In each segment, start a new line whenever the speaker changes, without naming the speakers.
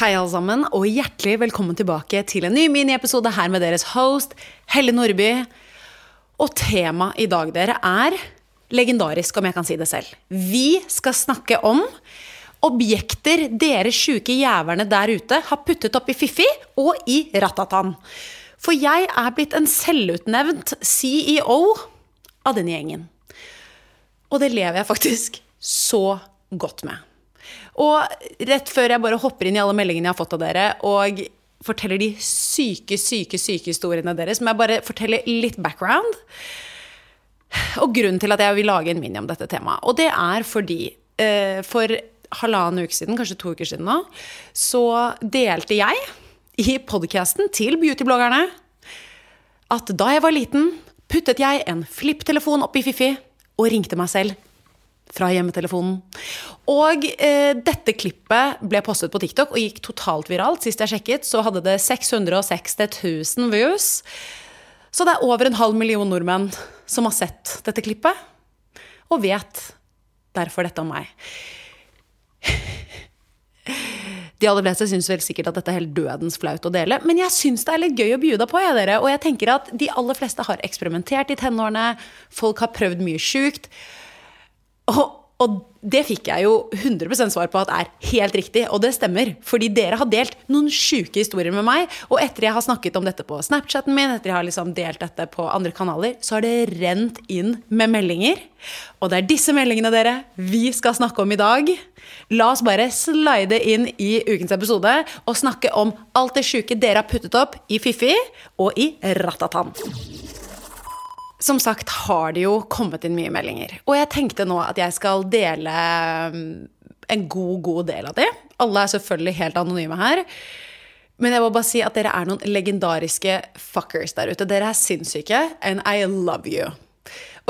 Hei, alle sammen, og hjertelig velkommen tilbake til en ny miniepisode her med deres host, Helle Nordby. Og temaet i dag, dere, er legendarisk, om jeg kan si det selv. Vi skal snakke om objekter dere sjuke jævlene der ute har puttet opp i Fiffi og i Ratatan. For jeg er blitt en selvutnevnt CEO av denne gjengen. Og det lever jeg faktisk så godt med. Og rett før jeg bare hopper inn i alle meldingene jeg har fått av dere, og forteller de syke, syke, syke historiene deres, må jeg bare fortelle litt background. Og grunnen til at jeg vil lage en mini om dette temaet. Og det er fordi eh, for halvannen uke siden, kanskje to uker siden nå, så delte jeg i podkasten til beautybloggerne at da jeg var liten, puttet jeg en flipptelefon opp i Fifi og ringte meg selv fra hjemmetelefonen. Og eh, dette klippet ble postet på TikTok og gikk totalt viralt. Sist jeg sjekket, så hadde det 660 000 views. Så det er over en halv million nordmenn som har sett dette klippet, og vet derfor dette om meg. De aller fleste syns vel sikkert at dette er helt dødens flaut å dele, men jeg syns det er litt gøy å bjuda på, jeg, dere. Og jeg tenker at de aller fleste har eksperimentert i tenårene, folk har prøvd mye sjukt. Og, og det fikk jeg jo 100% svar på at er helt riktig, og det stemmer. Fordi dere har delt noen sjuke historier med meg, og etter jeg har snakket om dette på Snapchaten min, etter jeg har liksom delt dette på andre kanaler, så har det rent inn med meldinger. Og det er disse meldingene dere vi skal snakke om i dag. La oss bare slide inn i ukens episode og snakke om alt det sjuke dere har puttet opp i Fiffi og i Ratatan. Som sagt har det jo kommet inn mye meldinger. Og jeg tenkte nå at jeg skal dele mm, en god, god del av de. Alle er selvfølgelig helt anonyme her. Men jeg må bare si at dere er noen legendariske fuckers der ute. Dere er sinnssyke, and I love you.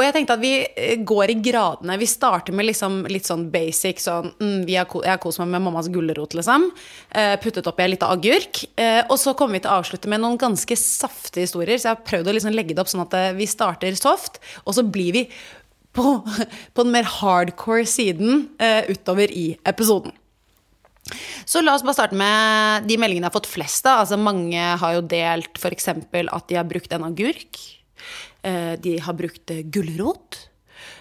Og jeg tenkte at vi eh, går i gradene. Vi starter med liksom litt sånn basic sånn mm, Jeg har kost meg med mammas gulrot, liksom. Uh, puttet oppi ei lita agurk. Uh, og så kommer vi til å avslutte med noen ganske saftige historier. Så jeg har prøvd å liksom legge det opp sånn at vi starter soft, og så blir vi på, på den mer hardcore siden uh, utover i episoden. Så la oss bare starte med de meldingene jeg har fått flest av. Altså, mange har jo delt f.eks. at de har brukt en agurk. Eh, de har brukt eh, gulrot.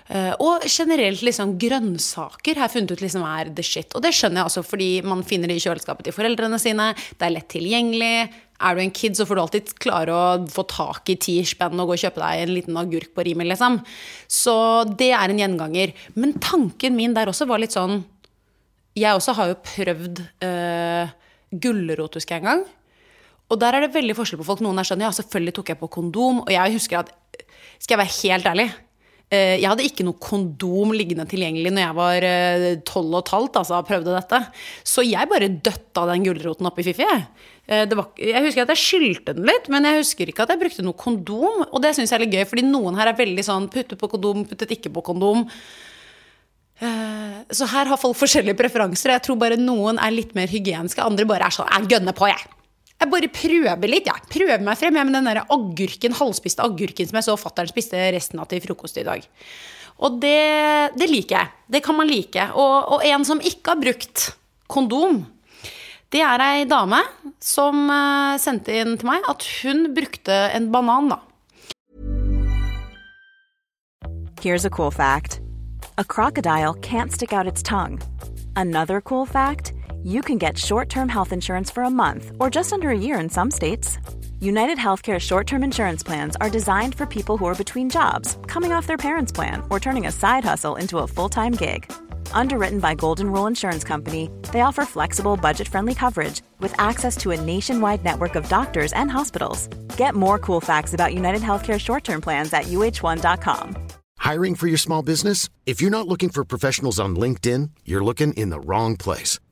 Uh, og generelt liksom grønnsaker har jeg funnet ut liksom er the shit. Og det skjønner jeg også, fordi man finner det i kjøleskapet til foreldrene sine. Det er lett tilgjengelig. Er du en kid, så får du alltid klare å få tak i ti spenn og gå og kjøpe deg en liten agurk på Rimi, liksom. Så det er en gjenganger. Men tanken min der også var litt sånn Jeg også har jo prøvd øh, gulrot, husker jeg en gang. Og der er det veldig forskjell på folk. Noen er sånn Ja, selvfølgelig tok jeg på kondom. Og jeg husker at skal jeg være helt ærlig? Eh, jeg hadde ikke noe kondom liggende tilgjengelig når jeg var eh, tolv og et halvt. Altså, prøvde dette. Så jeg bare døtta den gulroten oppi Fifi. Eh, var, jeg husker at jeg skylte den litt, men jeg husker ikke at jeg brukte noe kondom. Og det syns jeg er litt gøy, fordi noen her er veldig sånn putte på kondom, puttet ikke på kondom. Så her har folk forskjellige preferanser. Jeg tror bare noen er litt mer hygieniske, andre bare er sånn Jeg gønner på, jeg. Jeg bare prøver litt. Ja. Prøver meg frem jeg, med den der agurken, halvspiste agurken som jeg så fatter'n spiste resten av til frokost i dag. Og det, det, liker jeg. Det kan man like. Og, og, en som ikke har brukt kondom, det er ei dame som uh, sendte inn til meg at hun brukte en banan, da.
Here's a cool fact. A crocodile can't stick out its tongue. Another cool fact. You can get short term health insurance for a month or just under a year in some states. United Healthcare short term insurance plans are designed for people who are between jobs, coming off their parents' plan, or turning a side hustle into a full time gig. Underwritten by Golden Rule Insurance Company, they offer flexible, budget friendly coverage with access to a nationwide network of doctors and hospitals. Get more cool facts about United Healthcare short term plans at uh1.com.
Hiring for your small business? If you're not looking for professionals on LinkedIn, you're looking in the wrong place.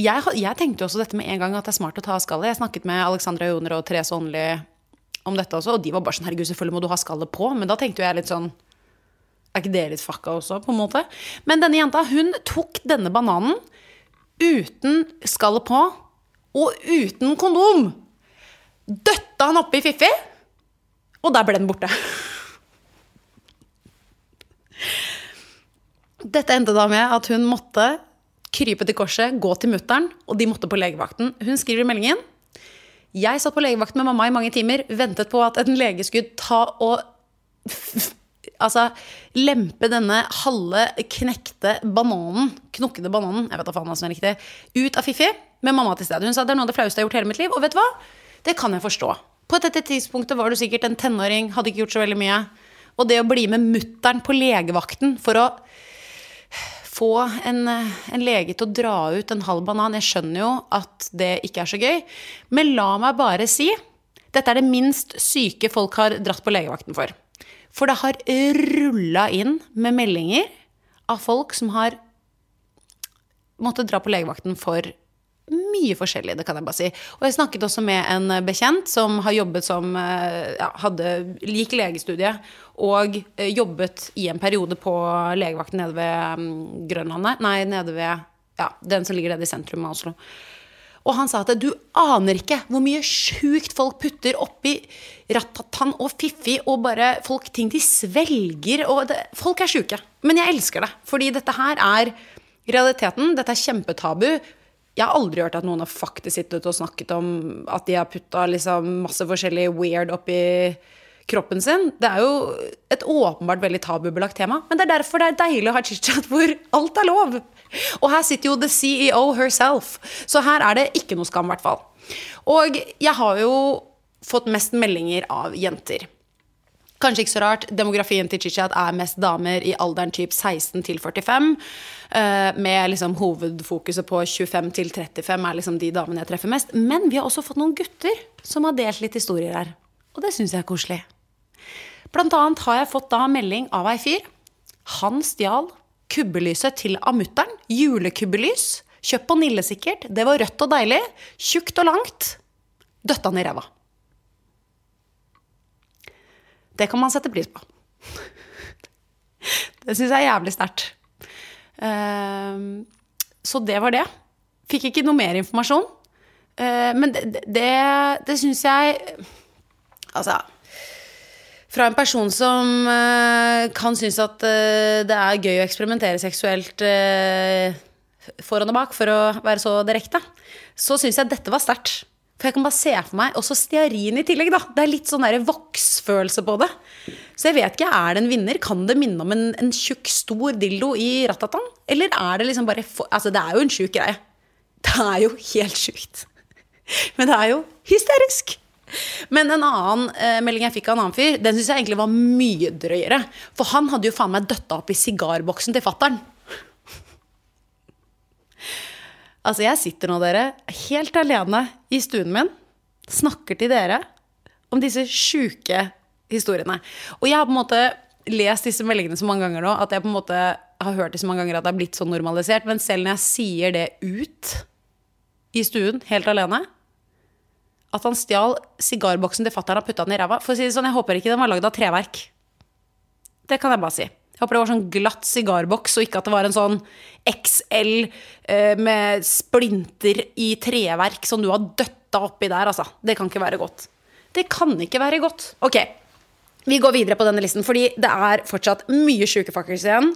Jeg, jeg tenkte også dette med en gang at det er smart å ta av skallet. Jeg snakket med Alexandra Joner og Therese Åndli om dette også, og de var bare sånn herregud, selvfølgelig må du ha skallet på. Men da tenkte jo jeg litt sånn Er ikke det litt fucka også, på en måte? Men denne jenta, hun tok denne bananen uten skallet på, og uten kondom. Døtta han oppi Fiffi, og der ble den borte. Dette endte da med at hun måtte krype til korset, gå til mutter'n, og de måtte på legevakten. Hun skriver i meldingen Jeg satt på legevakten med mamma i mange timer, ventet på at en lege skulle ta og Altså lempe denne halve knekte bananen, knokkede bananen, jeg vet da faen hva som er riktig, ut av Fiffi med mamma til stede. Hun sa det er noe av det flaueste jeg har gjort hele mitt liv, og vet du hva? Det kan jeg forstå. På dette tidspunktet var du sikkert en tenåring, hadde ikke gjort så veldig mye. Og det å bli med mutter'n på legevakten for å få en, en lege til å dra ut en halv banan. Jeg skjønner jo at det ikke er så gøy, men la meg bare si dette er det minst syke folk har dratt på legevakten for. For det har rulla inn med meldinger av folk som har måttet dra på legevakten for mye forskjellig, det kan jeg bare si. Og jeg snakket også med en bekjent som har jobbet som eh, ja, hadde lik legestudie og eh, jobbet i en periode på legevakten nede ved mm, Grønlandet. Nei, nede ved ja, den som ligger nede i sentrum av Oslo. Og han sa at du aner ikke hvor mye sjukt folk putter oppi ratatan og fiffi og bare folk ting de svelger og det, Folk er sjuke. Men jeg elsker det. Fordi dette her er realiteten. Dette er kjempetabu. Jeg har aldri hørt at noen har faktisk sittet og snakket om at de har putta liksom masse forskjellig weird oppi kroppen sin. Det er jo et åpenbart veldig tabubelagt tema. Men det er derfor det er deilig å ha chit-chat hvor alt er lov. Og her sitter jo the CEO herself. Så her er det ikke noe skam, i hvert fall. Og jeg har jo fått mest meldinger av jenter. Kanskje ikke så rart. Demografien til chit-chat er mest damer i alderen typ 16 til 45. eh, Med liksom hovedfokuset på 25 til 35 er liksom de damene jeg treffer mest. Men vi har også fått noen gutter som har delt litt historier her. Og det syns jeg er koselig. Blant annet har jeg fått da melding av ei fyr. Han stjal kubbelyset til av mutter'n. Julekubbelys. Kjøpt på Nille sikkert. Det var rødt og deilig. Tjukt og langt. Døtta han i ræva. Det kan man sette pris på. Det syns jeg er jævlig sterkt. Ehm, Så det var det. Fikk ikke noe mer informasjon. Eh, Men det, det, det syns jeg Altså fra en person som eh, kan synes at eh, det er gøy å eksperimentere seksuelt eh, foran og bak, for å være så direkte, så syns jeg dette var sterkt. For jeg kan bare se for meg også stearin i tillegg, da. Det er litt sånn der voksfølelse på det. Så jeg vet ikke, er det en vinner? Kan det minne om en, en tjukk, stor dildo i ratatan? Eller er det liksom bare for, Altså, det er jo en sjuk greie. Det er jo helt sjukt. Men det er jo hysterisk. Men en annen eh, melding jeg fikk av en annen fyr, den syns jeg egentlig var mye drøyere. For han hadde jo faen meg døtta opp i sigarboksen til fattern. Altså, jeg sitter nå, dere, helt alene i stuen min, snakker til dere om disse sjuke historiene. Og jeg har på en måte lest disse meldingene så mange ganger nå at jeg på en måte har hørt det så mange ganger at det har blitt så normalisert. Men selv når jeg sier det ut i stuen, helt alene At han stjal sigarboksen til fatter'n og putta den i ræva. For å si det sånn, jeg håper ikke den var lagd av treverk. Det kan jeg bare si. Jeg håper det var sånn glatt sigarboks, og ikke at det var en sånn XL eh, med splinter i treverk som du har døtta oppi der, altså. Det kan ikke være godt. Det kan ikke være godt. Ok, vi går videre på denne listen, fordi det er fortsatt mye sjuke fuckers igjen.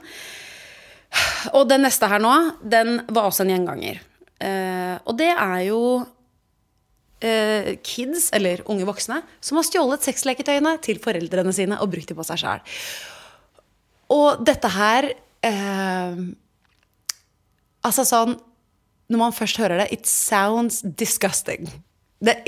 Og den neste her nå, den var også en gjenganger. Eh, og det er jo eh, kids, eller unge voksne, som har stjålet sexleketøyene til foreldrene sine og brukt dem på seg sjæl. Og dette her eh, Altså sånn når man først hører det, it sounds disgusting.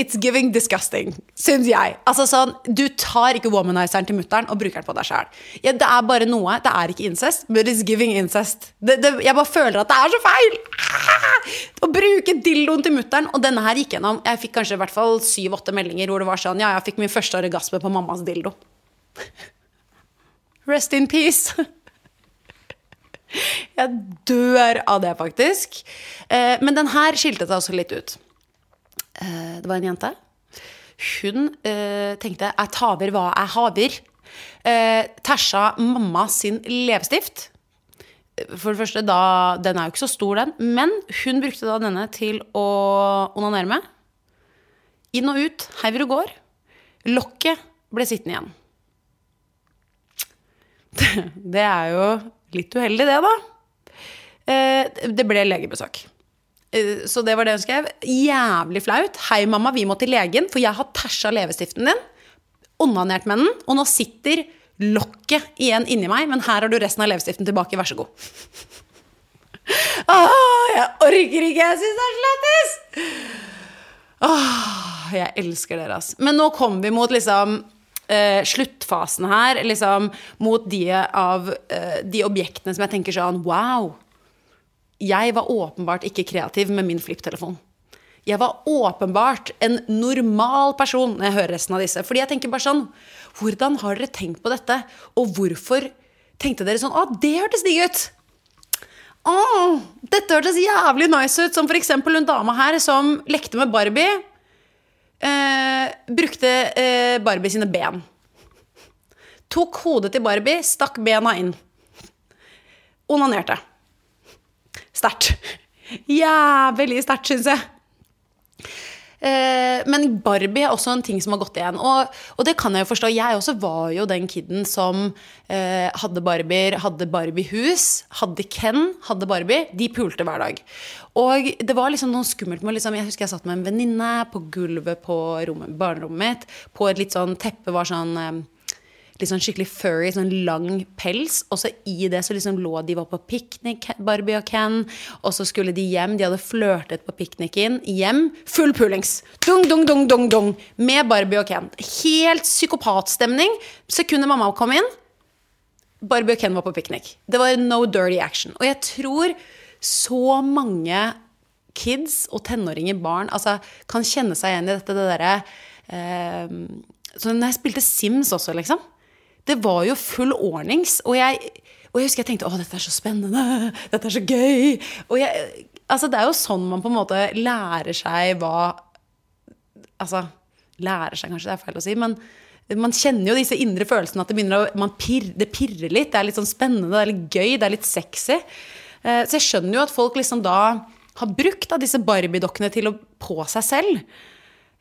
It's giving disgusting, syns jeg. Altså sånn, Du tar ikke womanizeren til mutter'n og bruker den på deg sjæl. Ja, det er bare noe. Det er ikke incest, but it's giving incest. Det, det, jeg bare føler at det er så feil! Ah! Å bruke dildoen til mutter'n. Og denne her gikk gjennom Jeg fikk kanskje i hvert fall syv-åtte meldinger hvor det var sånn Ja, jeg fikk min første orgasme på mammas dildo. Rest in peace. Jeg dør av det, faktisk. Eh, men den her skilte seg også litt ut. Eh, det var en jente. Hun eh, tenkte 'jeg taver hva jeg haver'. Tæsja mamma sin leppestift. For det første, da, Den er jo ikke så stor, den. Men hun brukte da denne til å onanere med. Inn og ut, heiver og går. Lokket ble sittende igjen. Det er jo litt uheldig, det, da. Eh, Det ble legebesøk. Eh, Så det var det hun skrev. Jævlig flaut. Hei, mamma, vi må til legen, for jeg har tæsja leppestiften din. Onanert med den, og nå sitter lokket igjen inni meg, men her har du resten av leppestiften tilbake, vær så god. Åh, jeg orker ikke, jeg syns det er så lættis! Åh, jeg elsker dere, ass. Men nå kommer vi mot liksom eh, sluttfasen her, liksom mot de av eh, de objektene som jeg tenker sånn Wow! Jeg var åpenbart ikke kreativ med min flipptelefon. Jeg var åpenbart en normal person når jeg hører resten av disse. Fordi jeg tenker bare sånn Hvordan har dere tenkt på dette? Og hvorfor tenkte dere sånn Å, det hørtes digg ut! Å, dette hørtes jævlig nice ut! Som for eksempel hun dama her som lekte med Barbie. Eh, brukte eh, Barbie sine ben. Tok hodet til Barbie, stakk bena inn. Onanerte. Sterkt. Jævlig sterkt, syns jeg. Eh, men Barbie er også en ting som har gått igjen. Og, og det kan jeg jo forstå. Jeg også var jo den kiden som eh, hadde Barbier, hadde Barbie-hus, hadde Ken, hadde Barbie. De pulte hver dag. Og det var liksom noe skummelt med liksom, Jeg husker jeg satt med en venninne på gulvet på rommet, barnerommet mitt. På et litt sånn teppe var sånn eh, sånn skikkelig furry, sånn lang pels. Og så i det så liksom lå de var på piknik, Barbie og Ken. Og så skulle de hjem. De hadde flørtet på pikniken. Hjem. Full pulings. Dung, dung, dung, dung, dung. Med Barbie og Ken. Helt psykopatstemning. Sekundet mamma kom inn, Barbie og Ken var på piknik. Det var no dirty action. Og jeg tror så mange kids og tenåringer, barn, altså, kan kjenne seg igjen i dette det derre eh, når jeg spilte Sims også, liksom. Det var jo full ordnings. Og jeg, og jeg husker jeg tenkte å, dette er så spennende. Dette er så gøy. Og jeg, altså, det er jo sånn man på en måte lærer seg hva Altså, lærer seg kanskje, det er feil å si, men man kjenner jo disse indre følelsene. At det begynner å man pirr, Det pirrer litt. Det er litt sånn spennende, det er litt gøy, det er litt sexy. Eh, Så jeg skjønner jo at folk liksom da har brukt av disse Barbie-dokkene til å på seg selv.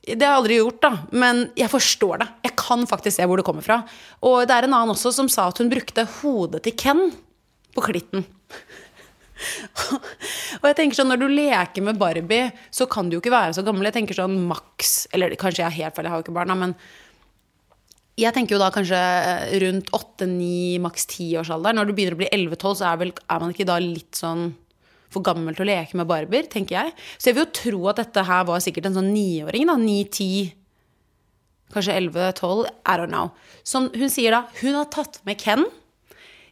Det har jeg aldri gjort, da, men jeg forstår det. Jeg kan faktisk se hvor det kommer fra. Og det er en annen også som sa at hun brukte hodet til Ken på klitten. og jeg tenker sånn, Når du leker med Barbie, så kan du jo ikke være så gammel. Jeg tenker sånn maks Eller kanskje jeg er helt feil, jeg har jo ikke barna, men jeg tenker jo da kanskje rundt 8-9, maks 10-årsalderen. Når du begynner å bli 11-12, så er, vel, er man ikke da litt sånn for gammel til å leke med barber, tenker jeg. Så jeg vil jo tro at dette her var sikkert en sånn niåring, da. 9-10, kanskje 11-12, I don't know. Som hun sier da, hun har tatt med Ken,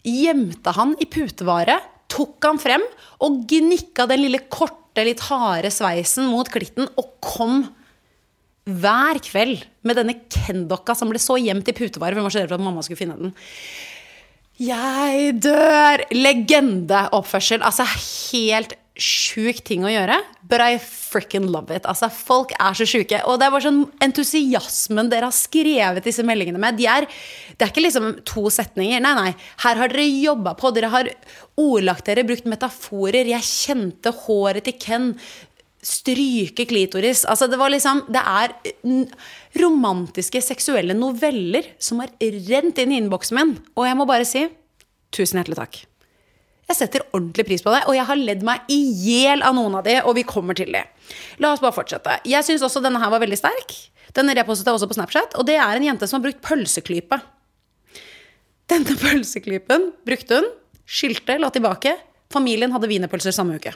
gjemte han i putevare, tok han frem og gnikka den lille korte, litt harde sveisen mot klitten og kom hver kveld med denne Ken-dokka som ble så gjemt i putevare, for hun var så redd for at mamma skulle finne den. Jeg dør! Legendeoppførsel. Altså helt sjuk ting å gjøre, but I fricken love it. Altså, folk er så sjuke. Og det er bare sånn entusiasmen dere har skrevet disse meldingene med. De er, det er ikke liksom to setninger. Nei, nei. Her har dere jobba på. Dere har ordlagt dere, brukt metaforer. Jeg kjente håret til Ken stryke klitoris. Altså, det var liksom Det er romantiske, seksuelle noveller som har rent inn i innboksen min. Og jeg må bare si tusen hjertelig takk. Jeg setter ordentlig pris på det, og jeg har ledd meg i hjel av noen av de, og vi kommer til de. La oss bare fortsette. Jeg syns også denne her var veldig sterk. Den repostet jeg også på Snapchat, og det er en jente som har brukt pølseklype. Denne pølseklypen brukte hun, skilte, la tilbake. Familien hadde wienerpølser samme uke.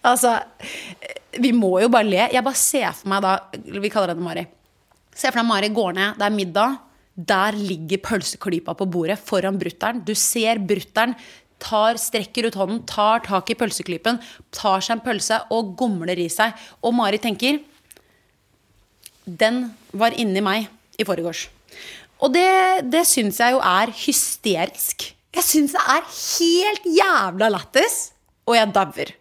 Altså, vi må jo bare le. Jeg bare ser for meg da Vi kaller henne Mari. Se for deg Mari går ned, det er middag. Der ligger pølseklypa på bordet foran brutter'n. Du ser brutter'n strekker ut hånden, tar tak i pølseklypen, tar seg en pølse og gomler i seg. Og Mari tenker Den var inni meg i forgårs. Og det, det syns jeg jo er hysterisk. Jeg syns det er helt jævla lættis. Og jeg dauer.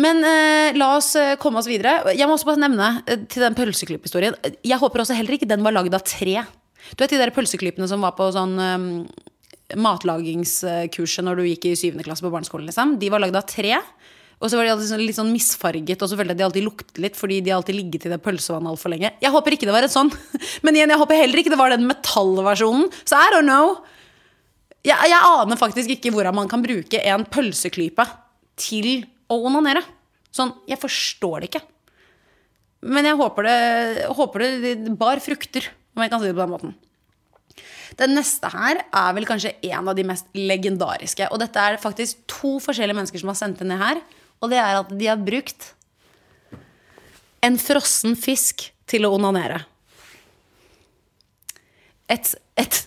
Men eh, la oss eh, komme oss videre. Jeg må også bare nevne eh, til den pølseklipphistorien Jeg håper også heller ikke den var lagd av tre. Du vet de der pølseklippene som var på sånn um, matlagingskurset når du gikk i syvende klasse på barneskolen, liksom. De var lagd av tre. Og så var de alltid sånn, litt sånn misfarget, og så følte jeg de alltid luktet litt fordi de alltid ligget i det pølsevannet altfor lenge. Jeg håper ikke det var et sånn. Men igjen, jeg håper heller ikke det var den metallversjonen. Så I don't know. Jeg, jeg aner faktisk ikke hvordan man kan bruke en pølseklype til å onanere. Sånn, jeg forstår det ikke. Men jeg håper det, håper det bar frukter, om jeg kan si det på den måten. Den neste her er vel kanskje en av de mest legendariske. Og dette er faktisk to forskjellige mennesker som har sendt det ned her. Og det er at de har brukt en frossen fisk til å onanere. Et, et,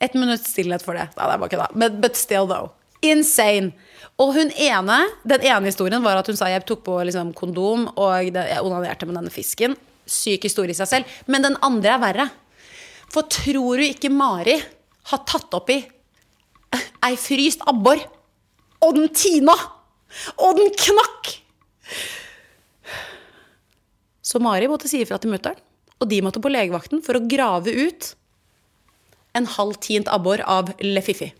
et minutts stillhet for det. Nei, det er bare det. But, but still, though. Insane. Og hun ene, den ene historien var at hun sa jeg tok på liksom, kondom og jeg onanerte med denne fisken. Syk historie i seg selv. Men den andre er verre. For tror du ikke Mari har tatt oppi ei fryst abbor, og den tina, og den knakk? Så Mari måtte si ifra til mutter'n, og de måtte på legevakten for å grave ut en halv tint abbor av Lefiffi.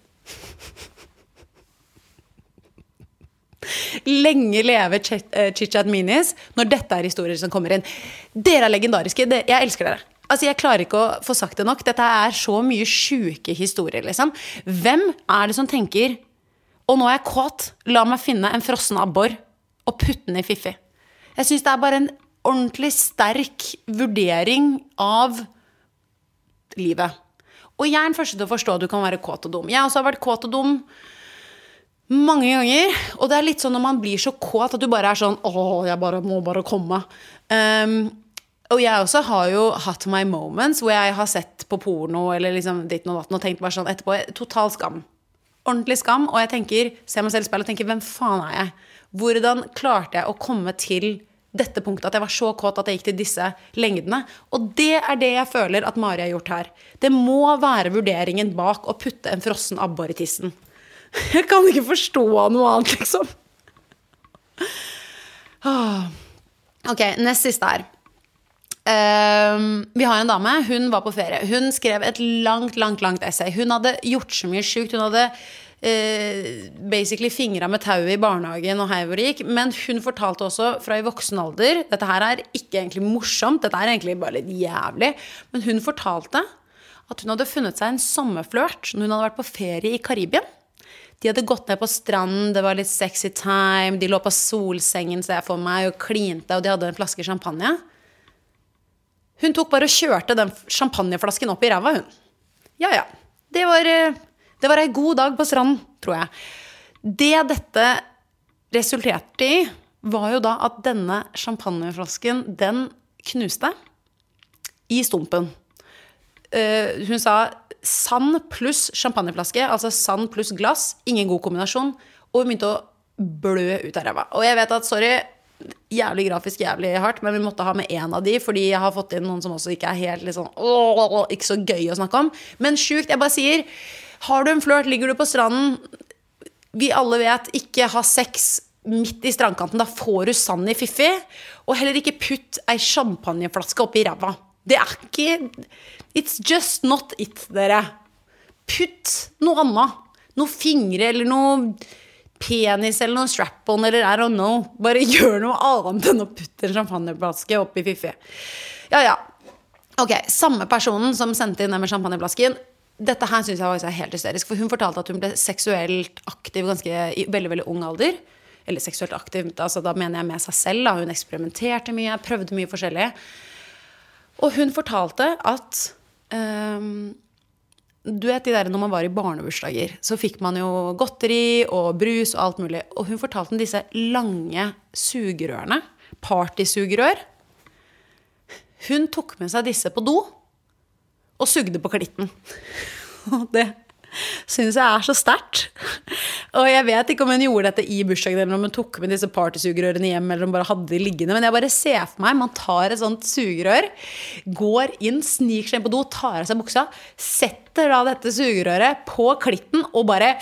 Lenge leve Chitchat Minis når dette er historier som kommer inn. Dere er legendariske. Jeg elsker dere. Altså, Jeg klarer ikke å få sagt det nok. Dette er så mye sjuke historier, liksom. Hvem er det som tenker Og nå er jeg kåt, la meg finne en frossen abbor og putte den i Fiffi. Jeg syns det er bare en ordentlig sterk vurdering av livet. Og jeg er den første til å forstå at du kan være kåt og dum. Jeg også har vært kåt og dum mange ganger. Og det er litt sånn når man blir så kåt at du bare er sånn Åh, jeg bare, må bare komme. Um, og jeg også har jo hatt my moments hvor jeg har sett på porno eller liksom ditt og datten og tenkt bare sånn etterpå Total skam. Ordentlig skam. Og jeg tenker, ser meg selv i speilet og tenker hvem faen er jeg? Hvordan klarte jeg å komme til dette punktet at jeg var så kåt at jeg gikk til disse lengdene? Og det er det jeg føler at Mari har gjort her. Det må være vurderingen bak å putte en frossen abbor i tissen. Jeg kan ikke forstå noe annet, liksom. Ah. Ok, nest siste her. Um, vi har en dame, hun var på ferie. Hun skrev et langt, langt langt essay. Hun hadde gjort så mye sjukt. Hun hadde uh, basically fingra med tauet i barnehagen og hei hvor det gikk. Men hun fortalte også fra i voksen alder Dette her er ikke egentlig morsomt, dette er egentlig bare litt jævlig. Men hun fortalte at hun hadde funnet seg en sommerflørt når hun hadde vært på ferie i Karibia. De hadde gått ned på stranden, det var litt sexy time, de lå på solsengen, ser jeg for meg, og klinte, og de hadde en flaske champagne. Hun tok bare og kjørte den champagneflasken opp i ræva, hun. Ja ja. Det var, eh, det var ei god dag på stranden, tror jeg. Det dette resulterte i, var jo da at denne champagneflasken, den knuste i stumpen. Uh, hun sa sand pluss champagneflaske, altså sand pluss glass, ingen god kombinasjon. Og hun begynte å blø ut av ræva. Og jeg vet at, sorry, jævlig grafisk, jævlig hardt, men vi måtte ha med én av de, fordi jeg har fått inn noen som også ikke er helt liksom, åh, ikke så gøy å snakke om. Men sjukt. Jeg bare sier, har du en flørt, ligger du på stranden, vi alle vet, ikke ha sex midt i strandkanten. Da får du sand i fiffi. Og heller ikke putt ei champagneflaske oppi ræva. Det er ikke It's just not it, dere. Putt noe annet. Noen fingre eller noe penis eller noe strap-on eller I don't know. Bare gjør noe annet enn å putte en champagneflaske oppi fiffi. Ja, ja. Ok, Samme personen som sendte inn den med champagneflasken. Dette her syns jeg var helt hysterisk. For hun fortalte at hun ble seksuelt aktiv ganske, i veldig veldig ung alder. Eller seksuelt aktiv, altså da mener jeg med seg selv. Da. Hun eksperimenterte mye, prøvde mye forskjellig. Og hun fortalte at um, du vet de der Når man var i barnebursdager, så fikk man jo godteri og brus og alt mulig. Og hun fortalte om disse lange sugerørene. Partysugerør. Hun tok med seg disse på do og sugde på klitten. Og det syns jeg er så sterkt. Og jeg vet ikke om hun gjorde dette i bursdagen, eller om hun tok med disse partysugerørene hjem, eller om hun bare hadde de liggende. Men jeg bare ser for meg man tar et sånt sugerør, går inn, sniker seg inn på do, tar av seg buksa, setter da dette sugerøret på klitten og bare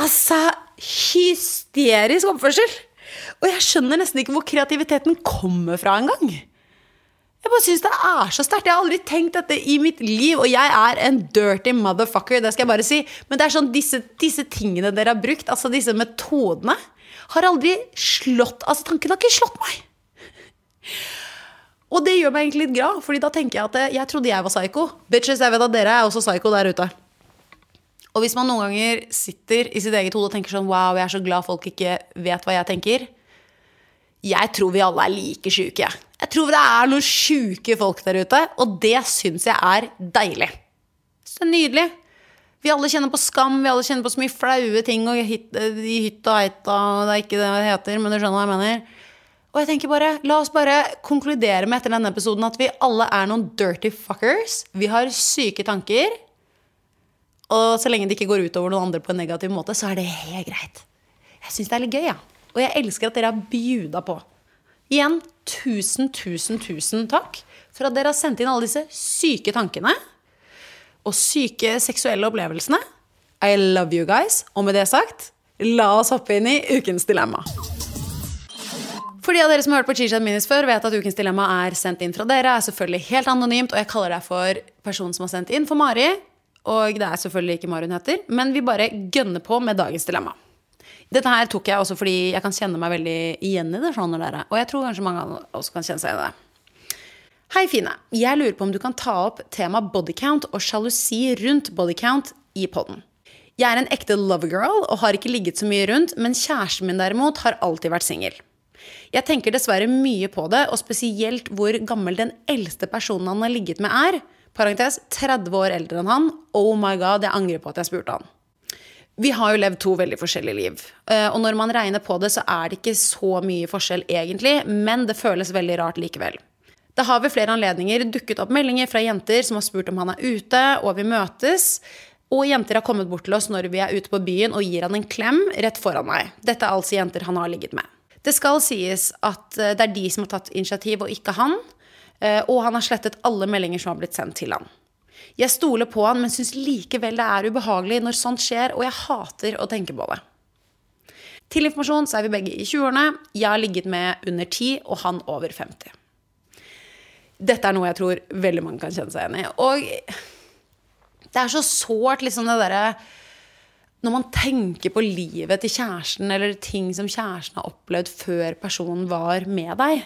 Altså, hysterisk oppførsel! Og jeg skjønner nesten ikke hvor kreativiteten kommer fra engang. Jeg bare synes det er så sterkt. Jeg har aldri tenkt dette i mitt liv, og jeg er en dirty motherfucker, det skal jeg bare si. Men det er sånn, disse, disse tingene dere har brukt, altså disse metodene, har aldri slått Altså, tanken har ikke slått meg. Og det gjør meg egentlig litt glad, Fordi da tenker jeg at jeg, jeg trodde jeg var psycho. Bitches, jeg vet at dere er også psycho der ute. Og hvis man noen ganger sitter i sitt eget hode og tenker sånn Wow, jeg er så glad folk ikke vet hva jeg tenker. Jeg tror vi alle er like sjuke, jeg. Jeg tror det er noen sjuke folk der ute, og det syns jeg er deilig. Så nydelig. Vi alle kjenner på skam, vi alle kjenner på så mye flaue ting og hit, i hytt og heita, det er ikke det det heter, men du skjønner hva jeg mener. Og jeg tenker bare, La oss bare konkludere med etter denne episoden at vi alle er noen dirty fuckers. Vi har syke tanker. Og så lenge det ikke går utover noen andre på en negativ måte, så er det helt greit. Jeg syns det er litt gøy, ja. Og jeg elsker at dere har bjuda på. Igjen, tusen, tusen, tusen takk for at dere har sendt inn alle disse syke tankene og syke seksuelle opplevelsene. I love you guys. Og med det sagt, la oss hoppe inn i ukens dilemma. For de av dere som har hørt på Chichat Minis før, vet at ukens dilemma er sendt inn fra dere. er selvfølgelig helt anonymt, og jeg kaller deg for personen som har sendt inn, for Mari. Og det er selvfølgelig ikke Mari hun heter, men vi bare gønner på med dagens dilemma. Dette her tok jeg også fordi jeg kan kjenne meg veldig igjen i det. Sånn. Og jeg tror kanskje mange av oss kan kjenne seg i det. Hei, Fine. Jeg lurer på om du kan ta opp tema bodycount og sjalusi rundt bodycount i poden. Jeg er en ekte lovergirl og har ikke ligget så mye rundt, men kjæresten min derimot har alltid vært singel. Jeg tenker dessverre mye på det, og spesielt hvor gammel den eldste personen han har ligget med er. Parentes 30 år eldre enn han. Oh my god, jeg angrer på at jeg spurte han. Vi har jo levd to veldig forskjellige liv. Eh, og når man regner på det, så er det ikke så mye forskjell egentlig, men det føles veldig rart likevel. Det har ved flere anledninger dukket opp meldinger fra jenter som har spurt om han er ute, og vi møtes. Og jenter har kommet bort til oss når vi er ute på byen og gir han en klem rett foran meg. Dette er altså jenter han har ligget med. Det skal sies at eh, det er de som har tatt initiativ, og ikke han. Eh, og han har slettet alle meldinger som har blitt sendt til han. Jeg stoler på han, men syns likevel det er ubehagelig når sånt skjer, og jeg hater å tenke på det. Til informasjon så er vi begge i 20-årene. Jeg har ligget med under 10, og han over 50. Dette er noe jeg tror veldig mange kan kjenne seg igjen i. Og Det er så sårt, liksom det derre Når man tenker på livet til kjæresten, eller ting som kjæresten har opplevd før personen var med deg.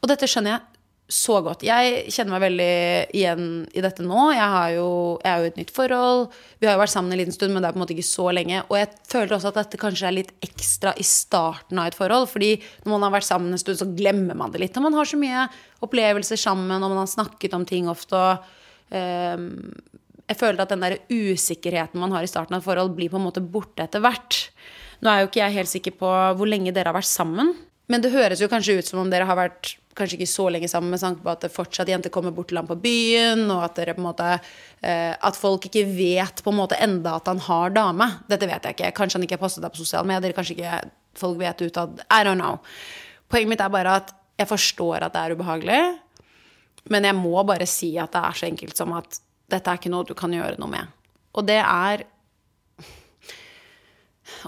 Og dette skjønner jeg så godt. Jeg kjenner meg veldig igjen i dette nå. Jeg, jo, jeg er jo i et nytt forhold. Vi har jo vært sammen en liten stund, men det er på en måte ikke så lenge. Og jeg føler også at dette kanskje er litt ekstra i starten av et forhold. fordi når man har vært sammen en stund, så glemmer man det litt. Og man har så mye opplevelser sammen, og man har snakket om ting ofte. og um, jeg føler at den der usikkerheten man har i starten av et forhold, blir på en måte borte etter hvert. Nå er jo ikke jeg helt sikker på hvor lenge dere har vært sammen. Men det høres jo kanskje ut som om dere har vært kanskje ikke så lenge sammen med tanke på at det fortsatt jenter kommer bort til ham på byen, og at, dere på en måte, eh, at folk ikke vet på en måte enda at han har dame. Dette vet jeg ikke. Kanskje han ikke har postet det på sosiale medier. Kanskje ikke folk vet utad. I don't know. Poenget mitt er bare at jeg forstår at det er ubehagelig, men jeg må bare si at det er så enkelt som at dette er ikke noe du kan gjøre noe med. Og det er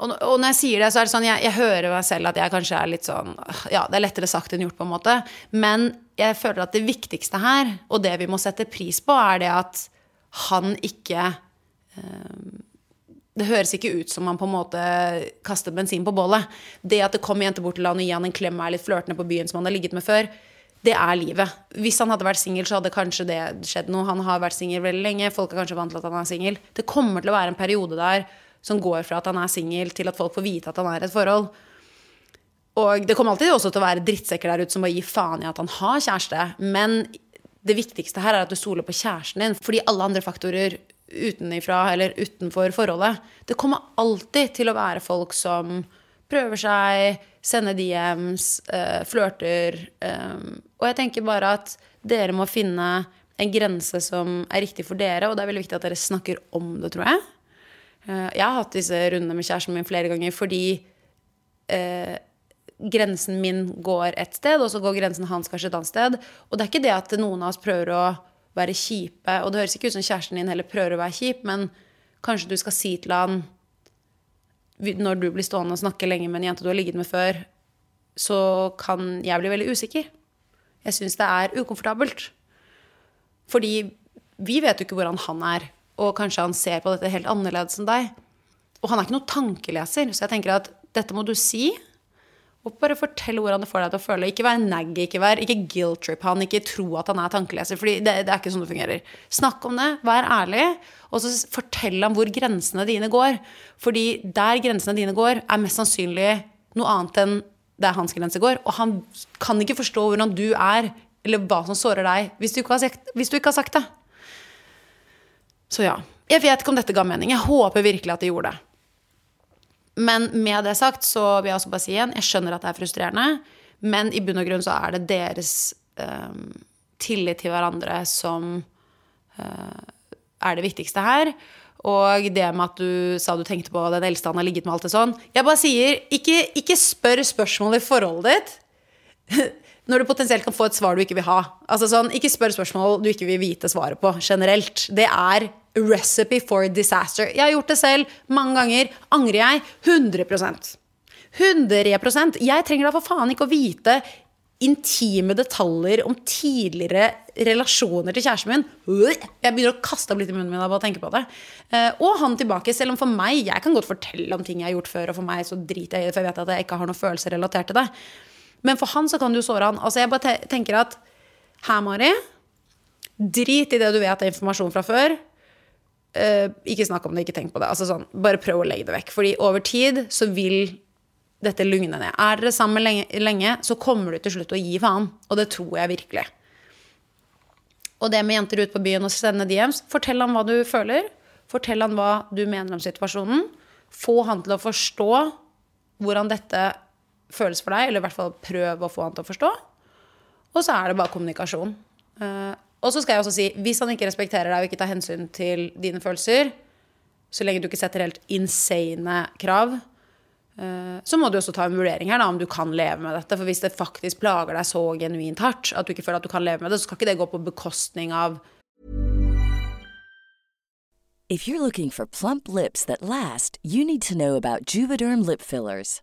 og, når jeg sier det, så er det sånn jeg, jeg, hører meg selv at jeg kanskje er litt sånn Ja, det er lettere sagt enn gjort, på en måte. Men jeg føler at det viktigste her, og det vi må sette pris på, er det at han ikke øh, det høres ikke ut som han på en måte kaster bensin på bålet. Det at det kommer jenter bort til han og gir han en klem og er litt flørtende på byen som han har ligget med før, det er livet. Hvis han hadde vært singel, så hadde kanskje det skjedd noe. Han har vært singel veldig lenge. Folk er kanskje vant til at han er singel. Det kommer til å være en periode der som går fra at han er singel, til at folk får vite at han er i et forhold. Og det kommer alltid også til å være drittsekker der ute som bare gir faen i at han har kjæreste. Men det viktigste her er at du stoler på kjæresten din. Fordi alle andre faktorer utenifra eller utenfor forholdet Det kommer alltid til å være folk som prøver seg, sender DMs, uh, flørter. Um, og jeg tenker bare at dere må finne en grense som er riktig for dere, og det er veldig viktig at dere snakker om det, tror jeg. Eh, jeg har hatt disse rundene med kjæresten min flere ganger fordi eh, grensen min går et sted, og så går grensen hans kanskje et annet sted. Og det er ikke det at noen av oss prøver å være kjipe, og det høres ikke ut som kjæresten din heller prøver å være kjip, men kanskje du skal si til han når du blir stående og snakke lenge med en jente du har ligget med før, så kan jeg bli veldig usikker. Jeg syns det er ukomfortabelt. Fordi vi vet jo ikke hvordan han er og kanskje han ser på dette helt annerledes enn deg. Og han er ikke noen tankeleser, så jeg tenker at dette må du si. Og bare fortell hvordan det får deg til å føle. Ikke vær naggy, ikke, vær, ikke guilt-trip han, ikke tro at han er tankeleser. For det, det, er ikke sånn det fungerer. Snakk om det, vær ærlig, og så fortell ham hvor grensene dine går. Fordi der grensene dine går, er mest sannsynlig noe annet enn der hans grense går. Og han kan ikke forstå hvordan du er, eller hva som sårer deg, hvis du ikke har sagt, du ikke har sagt det. Så ja. Jeg vet ikke om dette ga mening. Jeg håper virkelig at det gjorde det. Men med det sagt så vil jeg også bare si igjen, jeg skjønner at det er frustrerende, men i bunn og grunn så er det deres eh, tillit til hverandre som eh, er det viktigste her. Og det med at du sa du tenkte på den eldste han har ligget med, alt det sånn. Jeg bare sier, ikke, ikke spør spørsmål i forholdet ditt når du potensielt kan få et svar du ikke vil ha. Altså sånn, Ikke spør spørsmål du ikke vil vite svaret på generelt. Det er recipe for disaster. Jeg har gjort det selv mange ganger. Angrer jeg? 100 100 Jeg trenger da for faen ikke å vite intime detaljer om tidligere relasjoner til kjæresten min. Jeg begynner å kaste opp litt i munnen min av å tenke på det. Eh, og han tilbake, selv om for meg Jeg kan godt fortelle om ting jeg har gjort før, og for meg så driter jeg i det, for jeg vet at jeg ikke har noen følelser relatert til det. Men for han så kan du såre han. Altså jeg bare tenker at her, Mari, drit i det du vet av informasjon fra før. Uh, ikke snakk om det, ikke tenk på det. Altså sånn, bare prøv å legge det vekk. Fordi over tid så vil dette lugne ned. Er dere sammen lenge, lenge, så kommer du til slutt å gi faen. Og det tror jeg virkelig. Og det med jenter ut på byen og sende DMs, fortell ham hva du føler. Fortell ham hva du mener om situasjonen. Få han til å forstå hvordan dette føles for deg, eller i hvert fall prøv å få han til å forstå. Og så er det bare kommunikasjon. Uh, og så skal jeg også si, hvis han ikke respekterer deg og ikke tar hensyn til dine følelser, så lenge du ikke setter helt insane krav, eh, så må du også ta en vurdering her da, om du kan leve med dette. For hvis det faktisk plager deg så genuint hardt at du ikke føler at du kan leve med det, så skal ikke det gå på bekostning av
If you're looking for plump lips that last, you need to know about Juvederm lip fillers.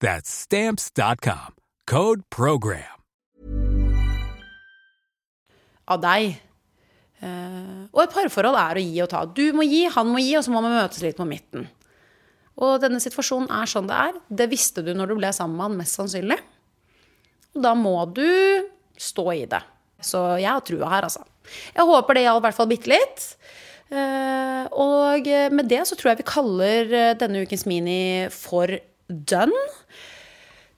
That's stamps.com. Code program.
Av deg. Eh, og et parforhold er å gi og ta. Du må gi, han må gi, og så må man møtes litt på midten. Og denne situasjonen er sånn det er. Det visste du når du ble sammen med han, mest sannsynlig. Og da må du stå i det. Så jeg har trua her, altså. Jeg håper det gjaldt i hvert fall bitte litt. Eh, og med det så tror jeg vi kaller eh, denne ukens mini for done.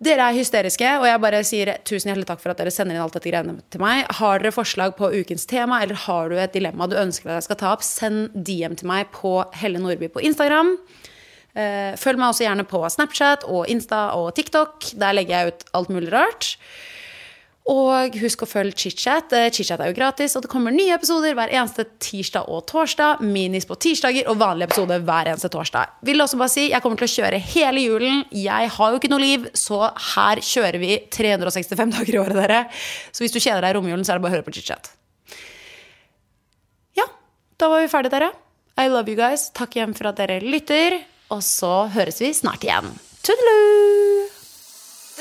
Dere er hysteriske, og jeg bare sier tusen hjertelig takk for at dere sender inn alt dette greiene til meg. Har dere forslag på ukens tema, eller har du et dilemma du ønsker at jeg skal ta opp, send DM til meg på Helle Nordby på Instagram. Eh, følg meg også gjerne på Snapchat og Insta og TikTok. Der legger jeg ut alt mulig rart. Og husk å følge ChitChat. Eh, ChitChat er jo gratis, og det kommer nye episoder hver eneste tirsdag og torsdag. Minis på tirsdager og vanlig episode hver eneste torsdag. Vil også bare si, Jeg kommer til å kjøre hele julen. Jeg har jo ikke noe liv, så her kjører vi 365 dager i året, dere. Så hvis du kjeder deg i romjulen, så er det bare å høre på ChitChat. Ja, da var vi ferdige, dere. I love you guys. Takk igjen for at dere lytter. Og så høres vi snart igjen. Tudelu!